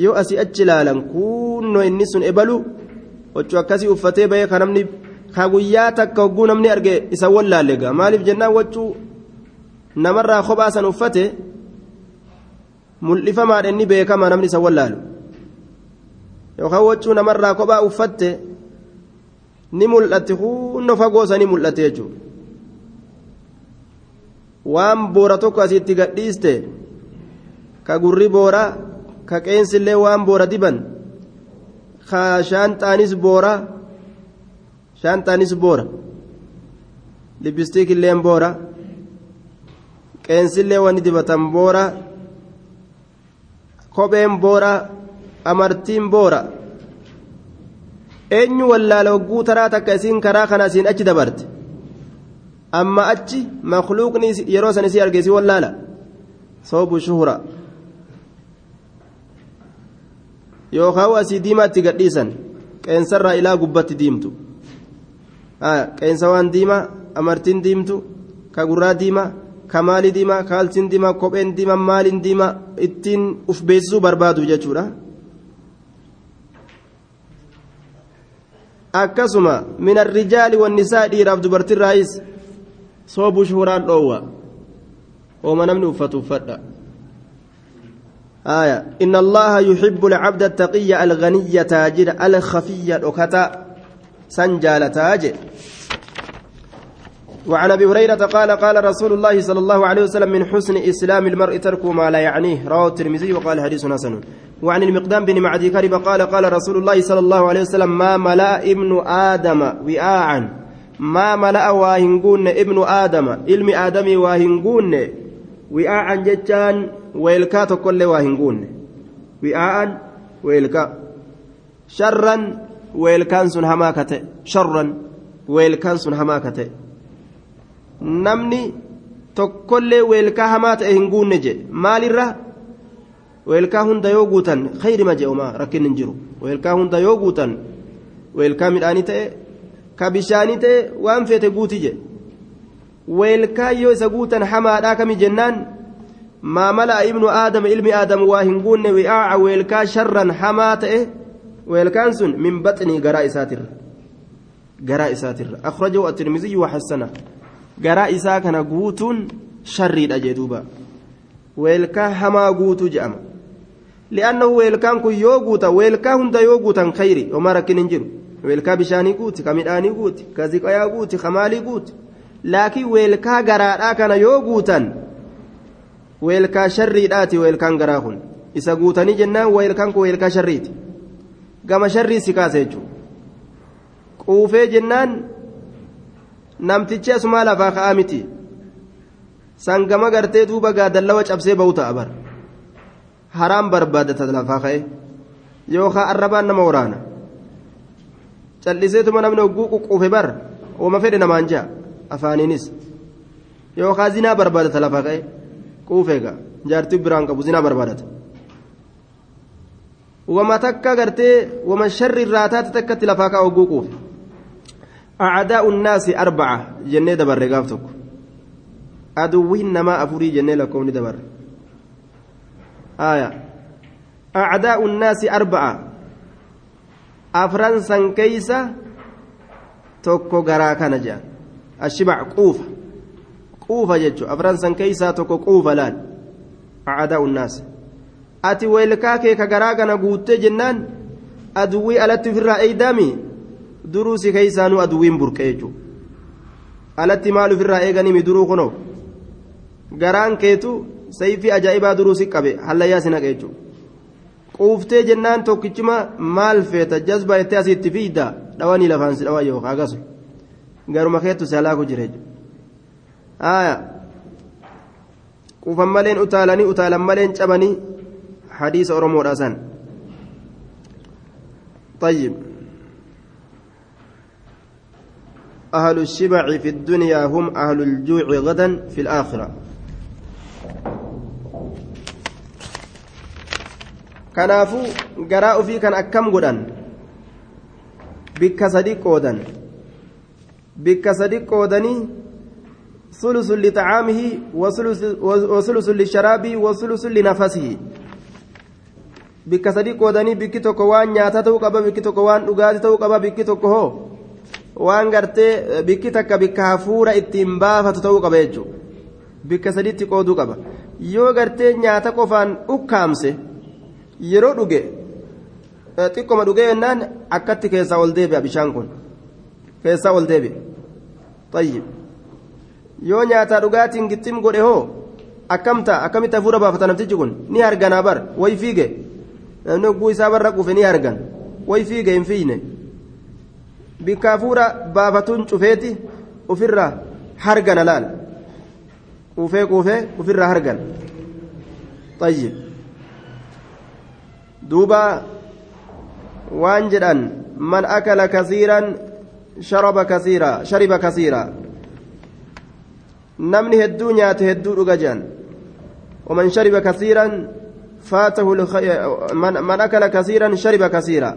Speaker 1: yoo asii achi ilaalan kunnoo inni sun ebalu waccuu akkasii uffatee bahee ka namni ka guyyaa takka hogguu namni arge isa wallaalle gaa. Maaliif jennaan waccuu? Namarraa kophaa san uffate mul'ifamaadha inni beekama namni isa wallaalu. Yookaan waccuu namarraa kophaa uffatte ni mul'atti kunno fagoo sanii mul'ate jechuudha. Waan boora tokko asitti gadhiiste ka gurri boora ka qeensillee waan boora diban ka shaanxaanis boora shaanxaanis boora lippistiikilleen boora qeensillee wanni dibatan boora kopheen boora amartiin boora eenyu wallaala hogguu taraa takka isiin karaa kana isiin achi dabarte amma achi makluuqni yeroo san isii arge isii wallaala soobu shuhura yookaan asii diimaatti gadhiisan qeensarraa ilaa gubbatti diimtu qeensa waan diimaa amartiin diimtu ka gurraa diimaa ka maalii diimaa kaalsiin diimaa kopheen diimaa maaliin diimaa ittiin uf beeksisuu barbaadu jechuudha. akkasuma min arrijaali wannisaa dhiiraaf dubartirraayis soobuu shuhuraan dhoowwa ooma namni uffatu uffadha آية إن الله يحب العبد التقي الغني تاجر الخفي ركتا سنجال تاجر وعن أبي هريرة قال قال رسول الله صلى الله عليه وسلم من حسن إسلام المرء ترك ما لا يعنيه. رواه الترمذي وقال حديث حسن. وعن المقدام بن معدي كرب قال قال رسول الله صلى الله عليه وسلم ما ملأ ابن آدم وعاء. ما ملأ واهنقون ابن آدم. علم آدم واهنقون وعاء جتان ويلكا كل واهنقون وعاء ويلكا. شرا ويلكان سن هماكته شرا ويلكان سن هماكته namni tokkollee weelkaa hamaa ta'e hin guunne je maalirra weelkaa hunda yoo guutan khayrima je'umaa rakkin hin jiru weelkaa hunda yoo guutan weelkaa midhaanii ta'e ka bishaanii ta'e waan feete guuti je weelkaa yoo isa guutan hamaadhaa kami jennaan maa mala'a ibnu aadama ilmi aadam waa hin guunne wi'aaca weelkaa sharran hamaa ta'e at-tirmiziyyu wa hassana garaa isaa kana guutuun sharriidha jee duuba weelkaa hamaa guutuu je'ama li'annahu weelkaan kun yoo guuta weelkaa hunda yoo guutan khayri homaa rakkin hin jiru weelkaa bishaanii guuti ka midhaanii guuti ka ziqayaa guuti ka maalii guuti laakiin weelkaa garaadhaa kana yoo guutan weelkaa sharriidhaati weelkaan garaa kun isa guutanii jennaan weelkaan kun weelkaa sharriiti gama sharrii si kaasa jechuudha quufee jennaan namtichi asumaa lafaa ka'aa miti sangama gartee duuba gaadallawa cabsee ba'u ta'a bar haraan barbaadata lafaa ka'e yookaan arrabaan nama waraana calliseetuma namni hogguu quqquufe bar ooma fedhe namaan ja'a afaaniinis yookaan zinaa barbaadata lafaa ka'e quufee ga'a jaartii biraan qabu zinaa barbaadata wama sharri irraa taate takkatti lafaa kaa hogguu quufa أعداء الناس أربعة جنة دبر رقابتك أدوين نما أفوري جنة لكم دبر آية. أعداء الناس أربعة. أفرنسا كيسة توكو غراكا نجا. الشبع قوفة. قوفة جتشو أفرنسا كيسة توكو قوفة ati weelkaa kee ka garaa kana guuttee jennaan aduwwii alatti ofirraa eeydaami duruu si keeysaanuu aduwwiin burqee jechuudha. Alatti maal ofirraa eeganimi duruu kunoo? Garaan keetu sayfii ajaa'ibaa duruu si qabe hallayyaa si naqa jechuudha. Quuftee jennaan tokkichuma maal feeta? Jazbaa jettee asitti fiidda dhawanii lafaan si dhawaa yookaan agasu. Garuma keetu si halaaku jira jechuudha. Quufan maleen utaalanii utaalan maleen cabanii. Hadiisa oromoodhaa san طيب أهل الشبع في الدنيا هم أهل الجوع غدا في الآخرة kanaafuu garaa ofii kan akkam godhan bikka sadi qoodan bikka sadi qoodanii ثلث لطعامه وثلث للشراب وثلث لنفسه bikka sadi qoodanii bikki tokko waan nyaata ta'uu qaba bikki tokko waan dhugaatii ta'uu qaba bikki tokko hoo waan gartee bikki takka bikka hafuura ittiin baafatu ta'uu qaba jechuudha bikka sadiitti qooduu qaba yoo gartee nyaata qofaan ukkaamse yeroo dhuge xiqqoma dhugee jennaan akkatti keessaa ol deebi'a bishaan kun keessaa ol deebi'a tayyib yoo nyaataa dhugaatiin gixxim godhe hoo akkamta akkamitti hafuura baafata namtichi kun ni harganaa bar way fiige namni hogguu isaa barra quufe ni hargan way fiige hin fiine. bikka hafuura baafatuun cufeeti ofirraa hargana laal quufee quufee ofirraa hargan طيب دوبا وان جدان من أكل كثيرا شرب كثيرا شرب كثيرا نمني هدو نيات هدو رجان ومن شرب كثيرا فاته. من... من أكل كثيرا شرب كثيرا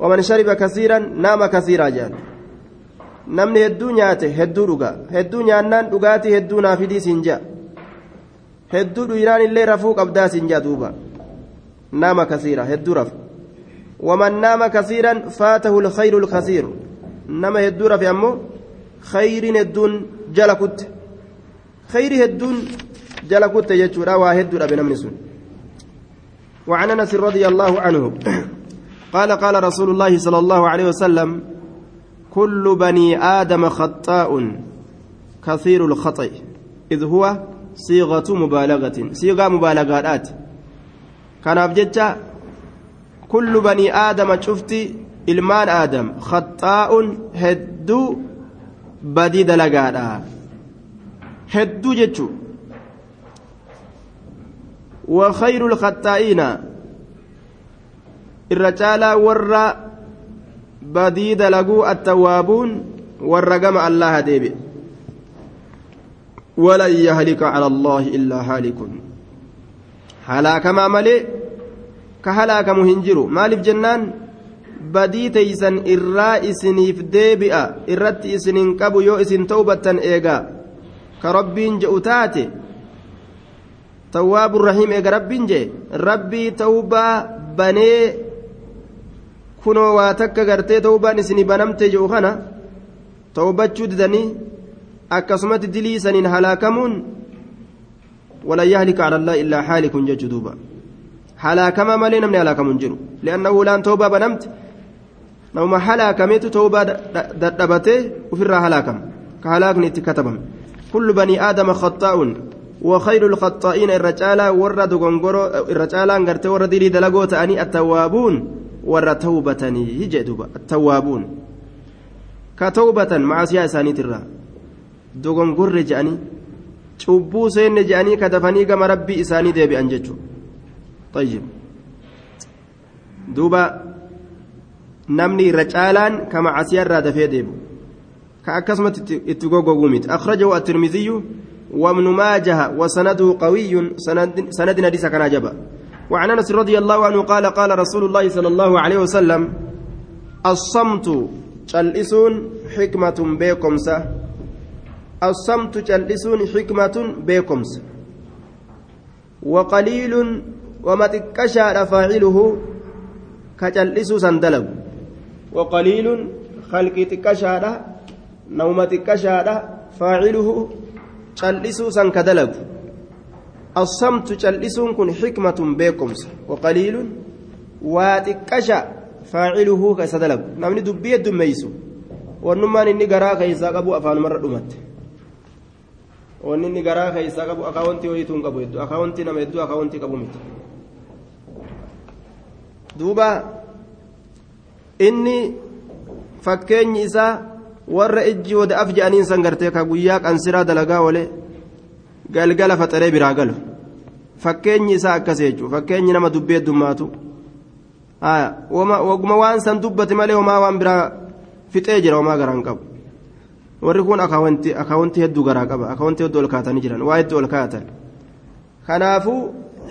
Speaker 1: ومن شرب كثيرا نام كثيرا جان namni hedduu nyaate hedduu dhuga hedduu nyaannaan dhugaatii hedduu naafidii siin jea hedduu dhuynaan illee rafuu qabdaa siin jea duuba naama kasiira hedduu rafu waman naama kasiiran faatahu lkhayru lkasiiru nama hedduu rafe ammoo khayriin hedduun jala kutte khayri hedduun jala kutte jechuudha waa hedduu dhabe namni sun وعن انس رضي الله عنه قال قال رسول الله صلى الله عليه وسلم كل بني آدم خطاء كثير الخطأ. إذ هو صيغة مبالغة صيغة مبالغات. كان أبجد كل بني آدم شفتي ilmaan aadam khaxaa'un hedduu badii dalagaadha hedduu jechuu وخير الخطائين. الرجال ورّا بديد لقوا التوابون والرقم الله ديبي ولن يهلك على الله إلا هالك. هلاك ما ملي كهلاك مهنجر. مالف جنان؟ بدي تيسن إرا إسنيف ديبئة إرت إسنين كبو يو إسن توبة إيغا. كربين جؤتاتي تواب الرحيم إيغا ربين جي ربي توبة بني ta'uubaan isinii banamte jiru kana ta'ubachuu didanii akkasumatti dilii saniin halaakamuun walan yahlika cala allah illaa haalikun jechuu duuba halaakama malee namni halaakamu hin jiru li'annahu laan ta'ubaa banamte namuma halaakameetu ta'ubaa dadhabatee ofirraa halaakama ka halaakni itti katabame kullu banii aadama khaxaa'un وخير الخطائين الرجال ورد غنغرو الرجال غرتي ورد دي دلغو تاني التوابون ka tawbatan macaasiyaa isaaniitirraa dogongorre je'anii cubbuu seenne je'anii ka dafanii gama rabbii isaanii deebi'an jechuudha tayyib duuba namni irra caalaan ka macaasiyaa irraa dafee deebu ka akkasumatti itti goggoguu miti akhrajahu at-tirmidhiyyu وابن ماجه وسنده قوي سند حديث كان جبا وعن أنس رضي الله عنه قال قال رسول الله صلى الله عليه وسلم الصمت جلسون حكمة بكمسة. الصمت جلسون حكمة بكمسة. وقليل وما تكشى فاعله كجلس سندلب. وقليل خلق تكشى نوم تكشى فاعله جلس سنكدلب الصمت جلسون كن حكمة بكمس وقليل واتكشى فاعله كسدلب نمني دبي الدميسو ونمان إني قرا كيسا قبو أفان مرة دمت wanni inni garaa keessaa qabu akaawwantii wayituu hin qabu hedduu akaawwantii nama hedduu akaawwantii qabu miti duuba inni fakkeenyi isaa warra ijji wada af je'aniin san gartee ka guyyaa qansiraa dalagaa oole galgala faxaree biraa galu fakkeenyi isaa akkas jechuudha fakkeenyi nama dubbee heddummaatu waguma waan san dubbate malee homaa waan biraa fixee jira homaa garaan qabu warri kun akaawwantii hedduu garaa qaba akaawwantii hedduu ol kaatanii jiran waa hedduu ol kaatan kanaafuu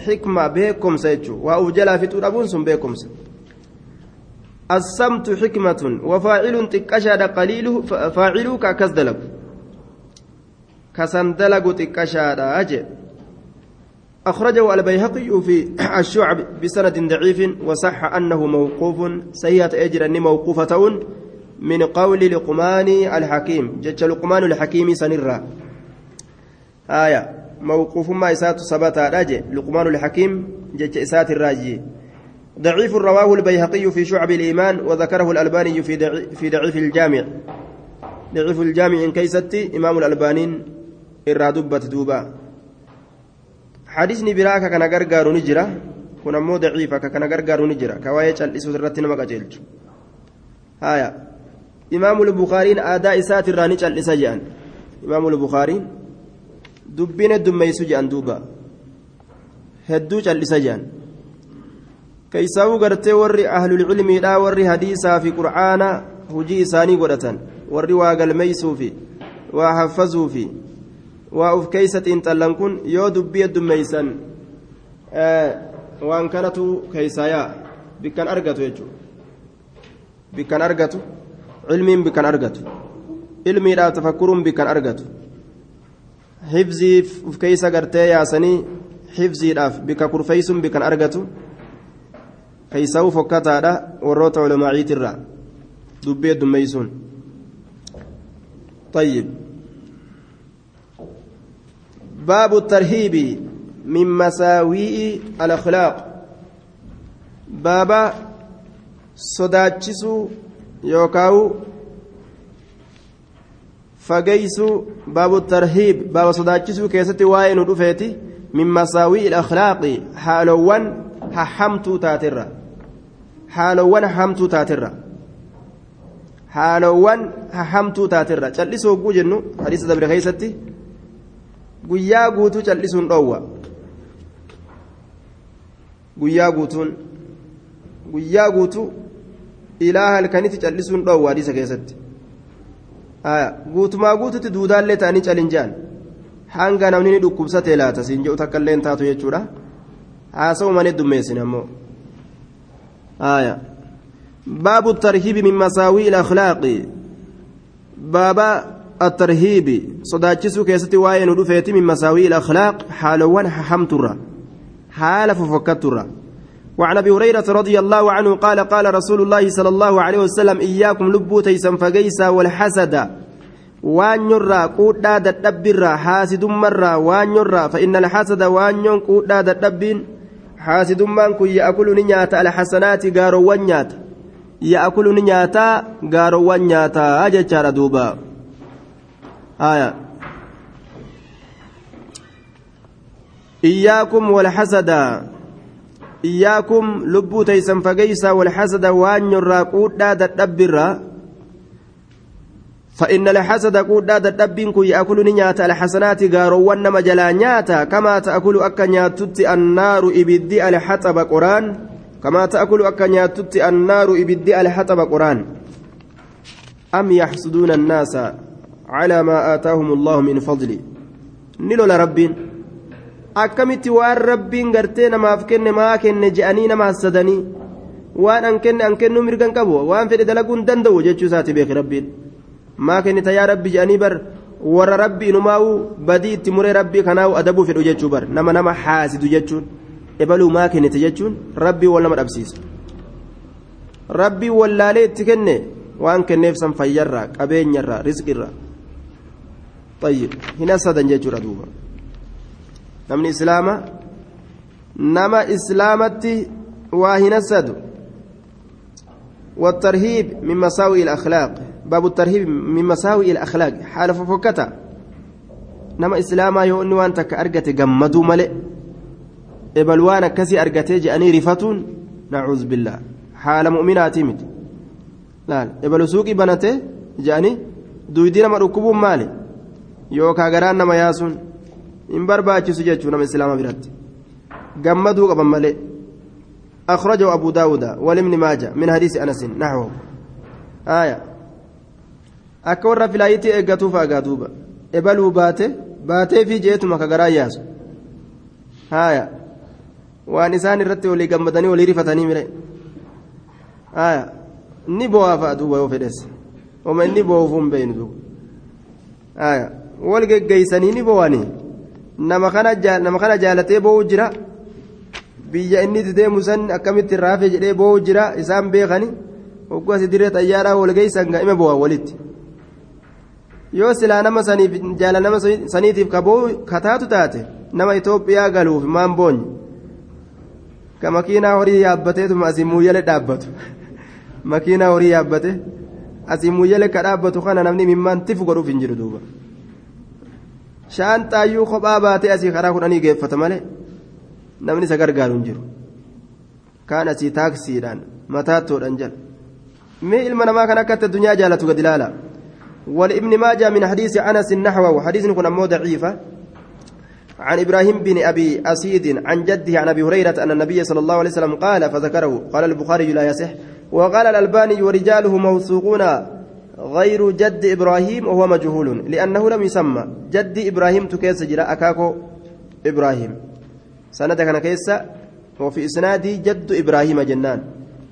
Speaker 1: xikma beekumsa jechuudha waa uf jalaa fixuu dhabuun sun beekumsa. السمت حكمة وفاعل تكشاد قليله فاعله كأكس دلق كسن دلق تكشاد أجل أخرجه البيهقي في الشعب بسند ضعيف وصح أنه موقوف. سيئة أجر أني موقوفة من قول لقمان الحكيم. جج لقمان الحكيم سنرا آية. موقوف ما إسات سبت راجع لقمان الحكيم جج إسات الراجي. ضعيف رواه البيهقي في شعب الإيمان وذكره الألباني في في ضعيف الجامع. ضعيف الجامع إن كيستي إمام الألبانين إرادبة دوبا. حديثني براك كان غرغارو نجرا كن امو ضعيف كان غرغارو نجرا كواية چلسو سرت نما قجلچ هايا. إمام البخاري آداء إسات الراني چلسا جان. إمام البخاري دبين دميسو جان دوبا. هدو چلسا keeysaa'uu gartee warri ahlulcilmiidha warri hadiisaa fi qur'aana hujii isaanii godhatan warri waa galmeeysuu fi waa haffazuu fi waa uf keeysa xiinxallan kun yoo dubbii heddummeeysan waan kanatu keeysaayaa? Bikkan argatu jechuu bikkan argatu? Cilmiin bikkan argatu. Ilmiidhaaf tafakkuruun bikkan argatu. Hifziif uf keeysa gartee yaasanii hifziidhaaf bikka kurfeeysuun bikkan argatu. Keeysaa'uu fokkataadha warroota culamaaciitirraa dubbii heddummeeysuun طيب باب الترهيب من مساوئ الأخلاق بابا صداتشسو يوكاو فقيسو باب الترهيب باب صداتشسو كيستي واين ودفيتي من مساوئ الأخلاق حالوان ححمتو haalowwan hamtuu taatirra. Haalowwan hamtuu taatirra. Callisoo hogguu jennu hadiisa dabre keessatti guyyaa guutuu callisuun dhoowwa. Guyyaa guutuun guyyaa guutuu ilaa halkanitti callisuun dhoowwa hadiisa keessatti. Guutumaa guututti duudaallee ta'anii calinjaan hanga namni ni dhukkubsatee laata siin jedhu takka illee taatu jechuudha. Haasa'u malee dummeessin ammoo. Baabu tarhiibi min masaawii ilakhlaaqi baaba الترهيب. صداتشسو كيستي واين ودفيتي من مساوي الأخلاق. حالوان حمترا حال ففكترا وعن أبي هريرة رضي الله عنه قال قال رسول الله صلى الله عليه وسلم إياكم لبو تيسن وان يرى قودا ددبرا حاسد مرا وان يرى فإن الحسد وان ين قودا ددبين حاسد من كن يأكل نياتا الحسنات غارو ونياتا. يأكل نياتا غارو ونياتا. اجچارا دوبا. آية. إياكم والحسد. إياكم لبو تيسن فقيسا والحسد وان يرى قودا دبرا فإن الحسد قودا دبين كي يأكل نياتا الحسنات غارو ونما جلا نياتا كما تأكل أكا نياتت النار إبدي الحطب قرآن. كما تأكل أكا نياتت النار إبدي الحطب قرآن. أم يحسدون الناس على ما آتاهم الله من فضله نلو لرب akkamitti waan rabbiin gartee namaaf kenne maa kenne je'anii nama hassadanii waan an kenne an kennuu mirgan qabu waan fedhe dalaguu hin danda'u jechuu isaati beeki rabbiin maa kennita yaa rabbi je'anii bar warra rabbi inumaa'u badii itti muree rabbii kanaa'u adabuu fedhu jechuu bar nama nama haasidu jechuun ebaluu maa kennite jechuun rabbii wal nama dhabsiisa rabbii wallaalee itti kenne waan kenneef san fayyarraa qabeenyarraa risqirraa طيب هنا سدن جيتشورا دوبا نمني إسلاما نما إسلامتي وهنا سدو والترهيب من مساوئ الأخلاق باب الترهيب من مساوئ الأخلاق. حال ففكتا. نما إسلاما يؤني وانت كأرقتي قمدو ملئ. إبلوانا كسي أرقتي جأني رفتون. نعوذ بالله. حال مؤمناتي مت لا إبلو سوقي بنتي جأني دويدين ما ركبون مالي. yookaan garaan nama yaasuun hin barbaachisu jechuun nama islaama biratti gammaduu qaban malee أخرجه أبو داود ولمن ماجة من حديث أنس. نحوه. آية. akka warra filaayitii eeggatuuf agaa duuba ebaluu baate baatee fi jeetuma ka garaa yaasu. Haaya. Waan isaan irratti walii gammadanii walii rifatanii mire. Haaya. Ni bo'aa fa'a duuba yoo fedhes oma inni bo'oofu hin beeynu duuba. Haaya. Wal geggeeysanii ni bo'anii nama kana jaalatee bo'uu jira? Biyya inni itti deemu san akkamitti irraa hafe jedhee bo'uu jira? Isaan beekani hogguu asii dirree xayyaaraa walgeeysan ga'ime bo'aa walitti. Yoo silaa nama saniif jaala nama saniitiif kataatu taate nama Itoophiyaa galuuf maan boonye ka makiinaa horii yaabbateetuma asii muuyyalee dhaabbatu makiinaa horii yaabbate asii muuyyalee ka dhaabbatu kana namni mimmaan tifu godhuuf hin jiru duuba shaanxaayyuu kophaa baatee asii karaa kudhanii geeffata malee namni isa gargaaru hin jiru kaan asii taaksiidhaan mataattoodhaan jala mee ilma namaa kan akkatti addunyaa jaalatu gad ilaala والابن ماجه من حديث أنس نحوه حديث كن مو ضعيفه عن إبراهيم بن أبي أسيد عن جده عن أبي هريرة أن النبي صلى الله عليه وسلم قال فذكره. قال البخاري لا يصح. وقال الألباني ورجاله موثوقون غير جد إبراهيم وهو مجهول لأنه لم يسمى. جد إبراهيم تكيس جرا أكاكو إبراهيم. سند كان كيس وفي إسناد جد إبراهيم جنان.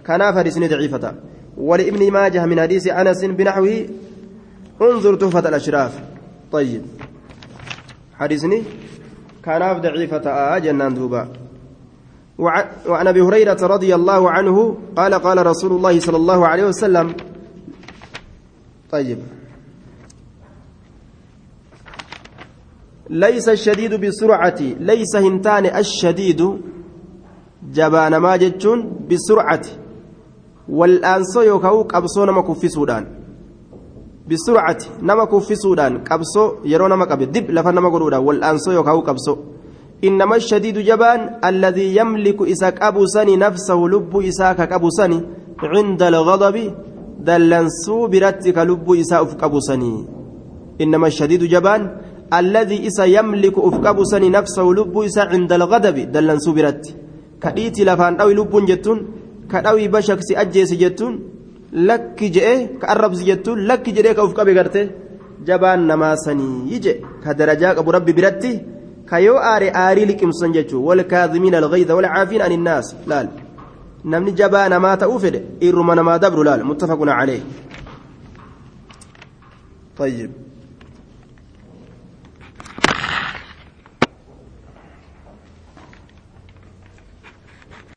Speaker 1: كان فارس ضعيفة. ولابن ماجه من حديث أنس بنحوه انظر تحفه الأشراف. طيب. حديثني. كان ضعيفة جنان دوبا. وعن أبي هريرة رضي الله عنه قال قال رسول الله صلى الله عليه وسلم. طيب. ليس الشديد بسرعة ليس هنتان الشديد. جبان ما جتشون بسرعة. والأنسو يوكاو قبصو نما كفي سودان. بسرعة نما كفي سودان قبصو يرو نما قبي دب لفا نما قرودا والأنسو يوكاو قبصو إنما الشديد جبان الذي يملك إساك أبو سني نفسه لب إساك أبو سني. عند الغضب دلنسو برتك لب إساء أفك أبو سني. إنما الشديد جبان الذي إسا يملك أفك أبو سني نفسه لب إساء عند الغضب دلنسو برت كديتي لب جتون كأوي بشك سأجيس جتون لك جئ كأرب جتون لك جئ كأفك بغرته جبان نما سني يجي كدرجاك أبو ربي برتي كيو آري آري لكمسن جتو والكاظمين الغيظ والعافين عن الناس لال نمني جبان ما تأوفد إرمان ما دبر لال متفق عليه طيب